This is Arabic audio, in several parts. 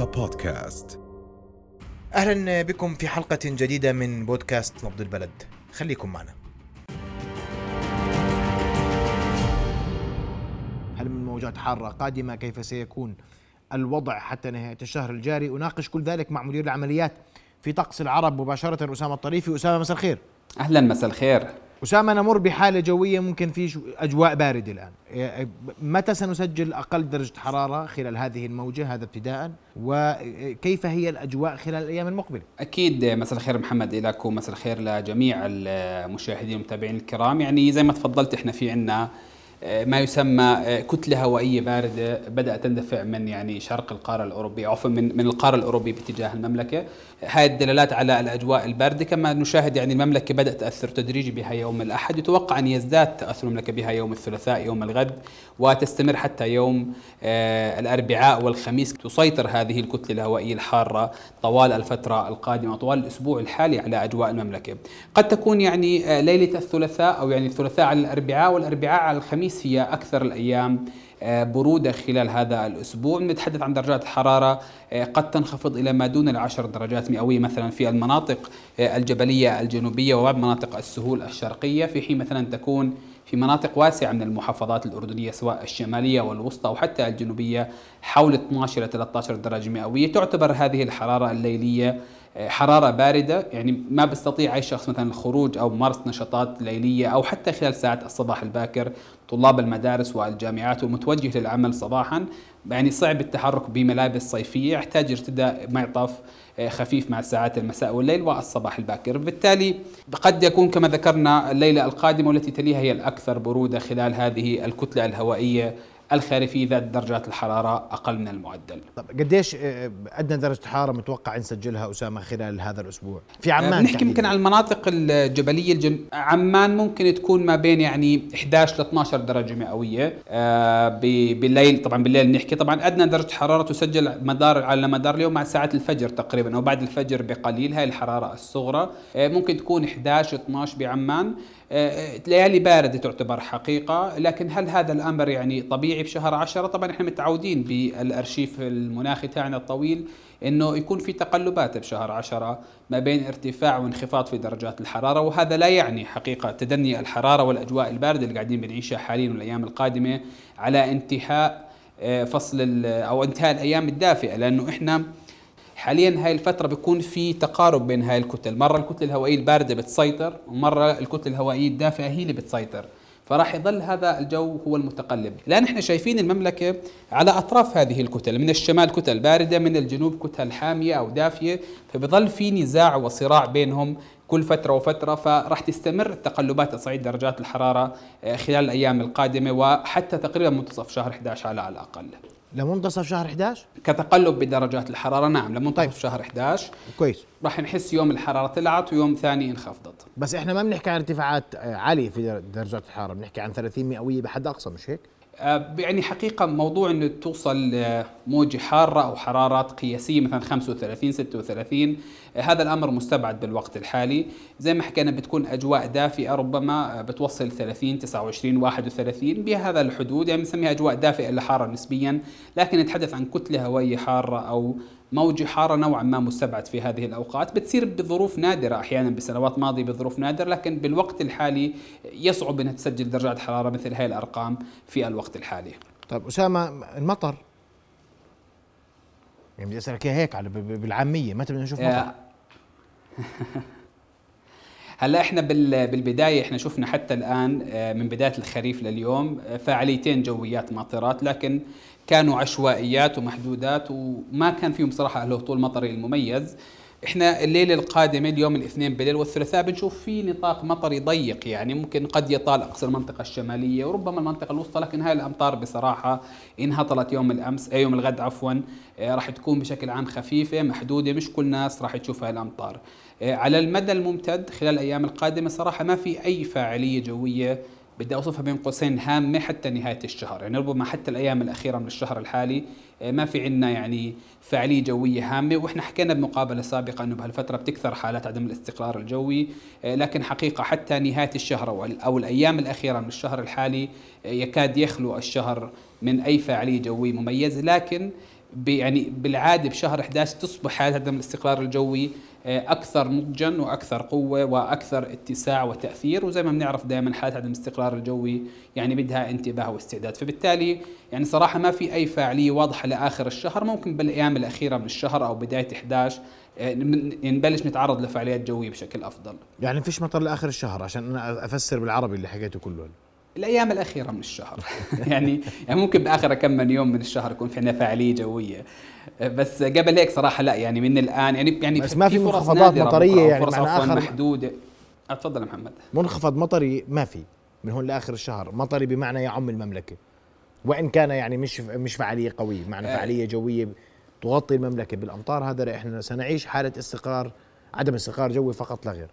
رؤيا بودكاست. أهلا بكم في حلقة جديدة من بودكاست نبض البلد. خليكم معنا. هل من موجات حارة قادمة كيف سيكون الوضع حتى نهاية الشهر الجاري؟ أناقش كل ذلك مع مدير العمليات في طقس العرب مباشرة أسامة الطريفي. أسامة مساء الخير. أهلا مساء الخير. أسامة نمر بحالة جوية ممكن في أجواء باردة الآن. متى سنسجل أقل درجة حرارة خلال هذه الموجة هذا ابتداء؟ وكيف هي الأجواء خلال الأيام المقبلة؟ أكيد مساء الخير محمد لك ومساء الخير لجميع المشاهدين والمتابعين الكرام. يعني زي ما تفضلت إحنا في عنا ما يسمى آه، كتلة هوائية باردة بدأت تندفع من يعني شرق القارة الأوروبية عفوا من من القارة الأوروبية باتجاه المملكة. هاي الدلالات على الأجواء الباردة. كما نشاهد يعني المملكة بدأت تأثر تدريجي بها يوم الأحد. يتوقع أن يزداد تأثر المملكة بها يوم الثلاثاء يوم الغد وتستمر حتى يوم آه، الأربعاء والخميس. تسيطر هذه الكتلة الهوائية الحارة طوال الفترة القادمة طوال الأسبوع الحالي على أجواء المملكة. قد تكون يعني آه، ليلة الثلاثاء أو يعني الثلاثاء على الأربعاء والأربعاء على الخميس هي أكثر الأيام آه، برودة خلال هذا الأسبوع. نتحدث عن درجات الحرارة آه، قد تنخفض إلى ما دون العشر درجات مئوية مثلا في المناطق آه، الجبلية الجنوبية وبعض مناطق السهول الشرقية. في حين مثلا تكون في مناطق واسعة من المحافظات الأردنية سواء الشمالية والوسطى وحتى الجنوبية حول 12 إلى 13 درجة مئوية. تعتبر هذه الحرارة الليلية حرارة باردة يعني ما بيستطيع أي شخص مثلا الخروج أو ممارسة نشاطات ليلية أو حتى خلال ساعات الصباح الباكر طلاب المدارس والجامعات والمتوجه للعمل صباحا. يعني صعب التحرك بملابس صيفية يحتاج ارتداء معطف آه، خفيف مع ساعات المساء والليل والصباح الباكر. بالتالي قد يكون كما ذكرنا الليلة القادمة والتي تليها هي الأكثر برودة خلال هذه الكتلة الهوائية الخريفية ذات درجات الحرارة أقل من المعدل. طب قديش آه، أدنى درجة حرارة متوقع نسجلها أسامة خلال هذا الأسبوع؟ في عمان بنحكي تحديداً. يمكن عن المناطق الجبلية الجن... عمان ممكن تكون ما بين يعني 11 ل 12 درجة مئوية. آه ب... بالليل طبعا بالليل نحكي. طبعا ادنى درجة حراره تسجل مدار على مدار اليوم مع ساعات الفجر تقريبا أو بعد الفجر بقليل. هاي الحرارة الصغرى آه ممكن تكون 11 12 بعمان. آه، ليالي باردة تعتبر حقيقة لكن هل هذا الأمر يعني طبيعي بشهر عشرة؟ طبعا إحنا متعودين بالأرشيف المناخي تاعنا الطويل إنه يكون في تقلبات بشهر عشرة ما بين ارتفاع وانخفاض في درجات الحرارة وهذا لا يعني حقيقة تدني الحرارة والأجواء الباردة اللي قاعدين بنعيشها حاليا والأيام القادمة على انتهاء آه، فصل أو انتهاء الأيام الدافئة لأنه إحنا حاليا هاي الفترة بيكون في تقارب بين هاي الكتل، مرة الكتلة الهوائية الباردة بتسيطر ومرة الكتلة الهوائية الدافئة هي اللي بتسيطر، فراح يظل هذا الجو هو المتقلب، الآن إحنا شايفين المملكة على أطراف هذه الكتل، من الشمال كتل باردة، من الجنوب كتل حامية أو دافية، فبظل في نزاع وصراع بينهم كل فترة وفترة فراح تستمر التقلبات تصعيد درجات الحرارة آه، خلال الأيام القادمة وحتى تقريبا منتصف شهر 11 على الأقل. لمنتصف شهر 11 كتقلب بدرجات الحرارة نعم لمنتصف طيب. شهر 11 كويس راح نحس يوم الحرارة طلعت ويوم ثاني انخفضت بس إحنا ما بنحكي عن ارتفاعات عالية في در- درجات الحرارة بنحكي عن 30 مئوية بحد أقصى مش هيك؟ آه، يعني حقيقة موضوع إنه توصل موجة حارة أو حرارات قياسية مثلا 35 36 آه، هذا الأمر مستبعد بالوقت الحالي. زي ما حكينا بتكون أجواء دافئة ربما آه، بتوصل 30 29 31 بهذا الحدود. يعني بنسميها أجواء دافئة إلى حارة نسبيا لكن نتحدث عن كتلة هوائية حارة أو موجة حارة نوعا ما مستبعد في هذه الأوقات. بتصير بظروف نادرة أحيانا بسنوات ماضية بظروف نادرة لكن بالوقت الحالي يصعب أن تسجل درجات حرارة مثل هذه الأرقام في الوقت الحالي. طيب أسامة المطر؟ يعني بدي أسألك هيك على بالعامية متى بدنا نشوف مطر؟ هلا إحنا بال- بالبداية إحنا شفنا حتى الآن آه، من بداية الخريف لليوم آه، فعاليتين جويات ماطرات لكن كانوا عشوائيات ومحدودات وما كان فيهم صراحة له طول مطري المميز. إحنا الليلة القادمة اليوم الاثنين بالليل والثلاثاء بنشوف في نطاق مطري ضيق يعني ممكن قد يطال أقصى المنطقة الشمالية وربما المنطقة الوسطى لكن هاي الأمطار بصراحة انهطلت يوم الأمس أي يوم الغد عفوا آه، راح تكون بشكل عام خفيفة محدودة مش كل الناس راح تشوف هاي الأمطار. آه، على المدى الممتد خلال الأيام القادمة صراحة ما في أي فاعلية جوية بدي أوصفها بين قوسين هامة حتى نهاية الشهر. يعني ربما حتى الأيام الأخيرة من الشهر الحالي آه، ما في عندنا يعني فعاليه جوية هامة. وإحنا حكينا بمقابلة سابقة إنه بهالفترة بتكثر حالات عدم الاستقرار الجوي آه، لكن حقيقة حتى نهاية الشهر أو الأيام الأخيرة من الشهر الحالي آه، يكاد يخلو الشهر من أي فاعلية جوية مميزة. لكن يعني بالعادة بشهر 11 تصبح حالة عدم الاستقرار الجوي أكثر نضجا وأكثر قوة وأكثر اتساع وتأثير وزي ما بنعرف دائما حالة عدم الاستقرار الجوي يعني بدها انتباه واستعداد. فبالتالي يعني صراحة ما في أي فاعلية واضحة لآخر الشهر ممكن بالأيام الأخيرة من الشهر أو بداية 11 آه، نبلش نتعرض لفعاليات جوية بشكل أفضل. يعني فيش مطر لآخر الشهر؟ عشان أنا أفسر بالعربي اللي حكيته كله. الأيام الأخيرة من الشهر. يعني يعني ممكن بآخر كم من يوم من الشهر يكون في عندنا فعاليه جوية. بس قبل هيك صراحة لا يعني من الآن يعني يعني بس ما في منخفضات مطرية يعني فرص معنى محدودة. اتفضل محمد. منخفض مطري ما في من هون لآخر الشهر. مطري بمعنى يعم المملكة. وإن كان يعني مش مش فعالية قوية بمعنى آه. فعالية جوية تغطي المملكة. بالأمطار هذا إحنا سنعيش حالة استقرار عدم استقرار جوي فقط لا غير.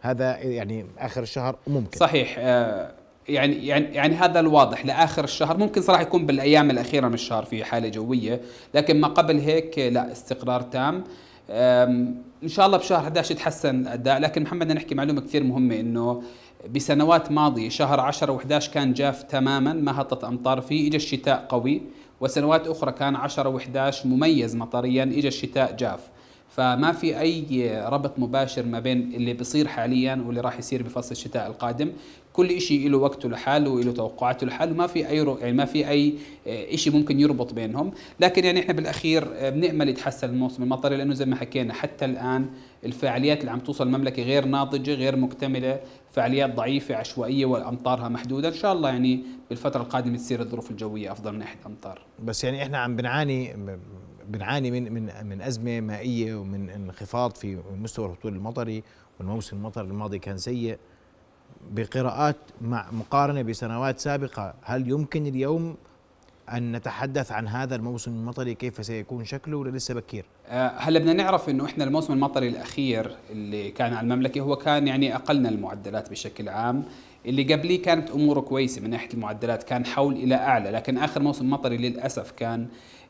هذا يعني آخر الشهر ممكن. صحيح آه يعني يعني يعني هذا الواضح. لآخر الشهر ممكن صراحة يكون بالأيام الأخيرة من الشهر في حالة جوية لكن ما قبل هيك لا استقرار تام. إن شاء الله بشهر 11 يتحسن الأداء لكن محمد نحكي معلومة كثير مهمة إنه بسنوات ماضية شهر 10 و11 كان جاف تماما ما هطت أمطار فيه اجى الشتاء قوي. وسنوات أخرى كان 10 و11 مميز مطريا اجى الشتاء جاف. فما في أي ربط مباشر ما بين اللي بيصير حاليا واللي راح يصير بفصل الشتاء القادم. كل شيء له وقته لحاله وله توقعاته لحاله وما في أي يعني ما في أي آه، شيء ممكن يربط بينهم. لكن يعني إحنا بالأخير آه، بنأمل يتحسن الموسم المطري لأنه زي ما حكينا حتى الآن الفعاليات اللي عم توصل المملكة غير ناضجة غير مكتملة فعاليات ضعيفة عشوائية وأمطارها محدودة. إن شاء الله يعني بالفترة القادمة تصير الظروف الجوية أفضل من ناحية أمطار. بس يعني إحنا عم بنعاني بنعاني من من من أزمة مائية ومن انخفاض في مستوى الهطول المطري والموسم المطر الماضي كان سيء. بقراءات مع مقارنة بسنوات سابقة هل يمكن اليوم أن نتحدث عن هذا الموسم المطري كيف سيكون شكله ولا لسه بكير؟ آه، هلا بدنا نعرف إنه إحنا الموسم المطري الأخير اللي كان على المملكة هو كان يعني أقلنا المعدلات بشكل عام اللي قبليه كانت أموره كويسة من ناحية المعدلات كان حول إلى أعلى لكن آخر موسم مطري للأسف كان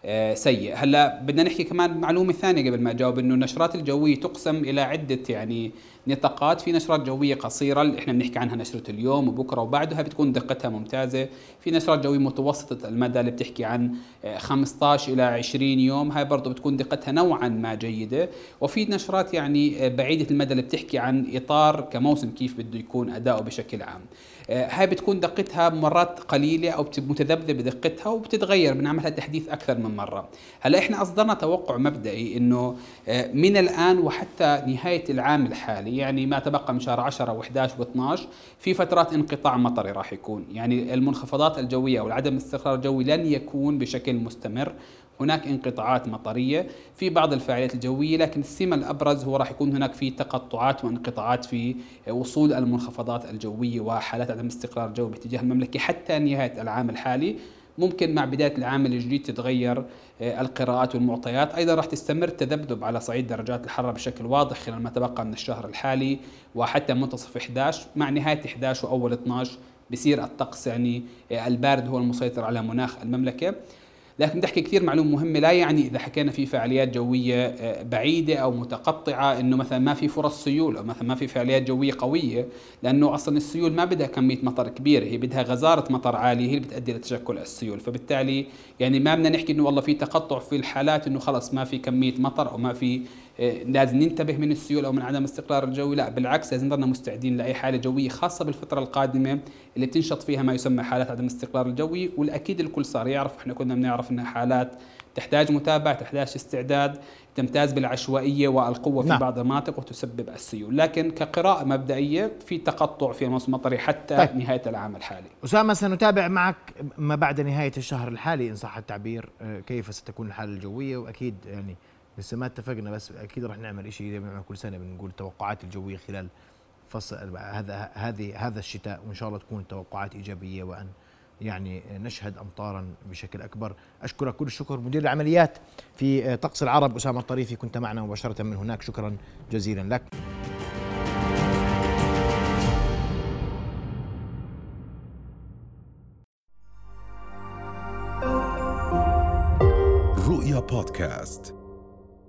آه، سيء. هلا بدنا نحكي كمان معلومة ثانية قبل ما أجاوب إنه النشرات الجوية تقسم إلى عدة يعني نطاقات. في نشرات جوية قصيرة اللي إحنا بنحكي عنها نشرة اليوم وبكرة وبعدها بتكون دقتها ممتازة. في نشرات جوية متوسطة المدى اللي بتحكي عن 15 آه، إلى 20 يوم. هاي برضه بتكون دقتها نوعا ما جيدة. وفي نشرات يعني آه، بعيدة المدى اللي بتحكي عن إطار كموسم كيف بده يكون أداؤه بشكل عام. هاي بتكون دقتها مرات قليلة أو متذبذبة بدقتها وبتتغير بنعملها تحديث أكثر من مرة. هلا إحنا أصدرنا توقع مبدئي إنه من الآن وحتى نهاية العام الحالي يعني ما تبقى من شهر 10 و11 و12 في فترات انقطاع مطري راح يكون. يعني المنخفضات الجوية أو عدم الاستقرار الجوي لن يكون بشكل مستمر. هناك انقطاعات مطرية في بعض الفعاليات الجوية لكن السمة الأبرز هو راح يكون هناك في تقطعات وانقطاعات في وصول المنخفضات الجوية وحالات عدم الاستقرار الجوي باتجاه المملكة. حتى نهاية العام الحالي ممكن مع بداية العام الجديد تتغير آه، القراءات والمعطيات. أيضا راح تستمر تذبذب على صعيد درجات الحرارة بشكل واضح خلال ما تبقى من الشهر الحالي وحتى منتصف 11 مع نهاية 11 وأول 12 بصير الطقس يعني آه، البارد هو المسيطر على مناخ المملكة. لكن بدي أحكي كثير معلومة مهمة لا يعني إذا حكينا في فعاليات جوية آه، بعيدة أو متقطعة إنه مثلا ما في فرص سيول أو مثلا ما في فعاليات جوية قوية لأنه أصلا السيول ما بدها كمية مطر كبيرة هي بدها غزارة مطر عالية هي اللي بتؤدي لتشكل السيول. فبالتالي يعني ما بدنا نحكي إنه والله في تقطع في الحالات إنه خلص ما في كمية مطر أو ما في لازم ننتبه من السيول أو من عدم الاستقرار الجوي لا بالعكس لازم نضلنا مستعدين لأي حالة جوية خاصة بالفترة القادمة اللي بتنشط فيها ما يسمى حالات عدم الاستقرار الجوي. والأكيد الكل صار يعرف إحنا كنا بنعرف إنها حالات تحتاج متابعة تحتاج استعداد تمتاز بالعشوائية والقوة في نعم. بعض المناطق وتسبب السيول. لكن كقراءة مبدئية في تقطع في الموسم المطري حتى طيب. نهاية العام الحالي. أسامة سنتابع معك ما بعد نهاية الشهر الحالي إن صح التعبير. آه، كيف ستكون الحالة الجوية؟ وأكيد يعني لسه ما اتفقنا بس أكيد راح نعمل شيء زي ما كل سنة بنقول التوقعات الجوية خلال فصل هذا هذه هذا الشتاء وإن شاء الله تكون التوقعات إيجابية وأن يعني نشهد امطارا بشكل أكبر. أشكرك كل الشكر. مدير العمليات في طقس العرب أسامة الطريفي كنت معنا مباشرة من هناك. شكرا جزيلا لك. رؤيا بودكاست.